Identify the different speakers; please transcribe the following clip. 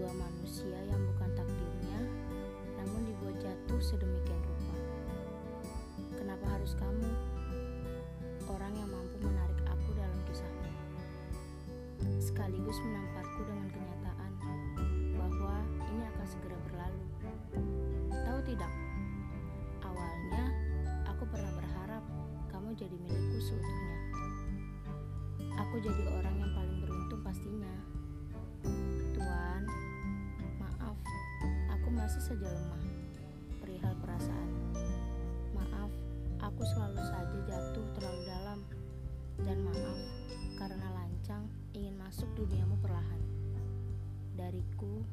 Speaker 1: dua manusia yang bukan takdirnya, namun dibuat jatuh sedemikian rupa. Kenapa harus kamu, orang yang mampu menarik aku dalam kisahmu, sekaligus menamparku dengan kenyataan bahwa ini akan segera berlalu? Tahu tidak? Awalnya aku pernah berharap kamu jadi milikku seutuhnya. Aku jadi orang masih saja lemah perihal perasaan. Maaf, aku selalu saja jatuh terlalu dalam. Dan maaf, karena lancang ingin masuk duniamu perlahan. Dariku,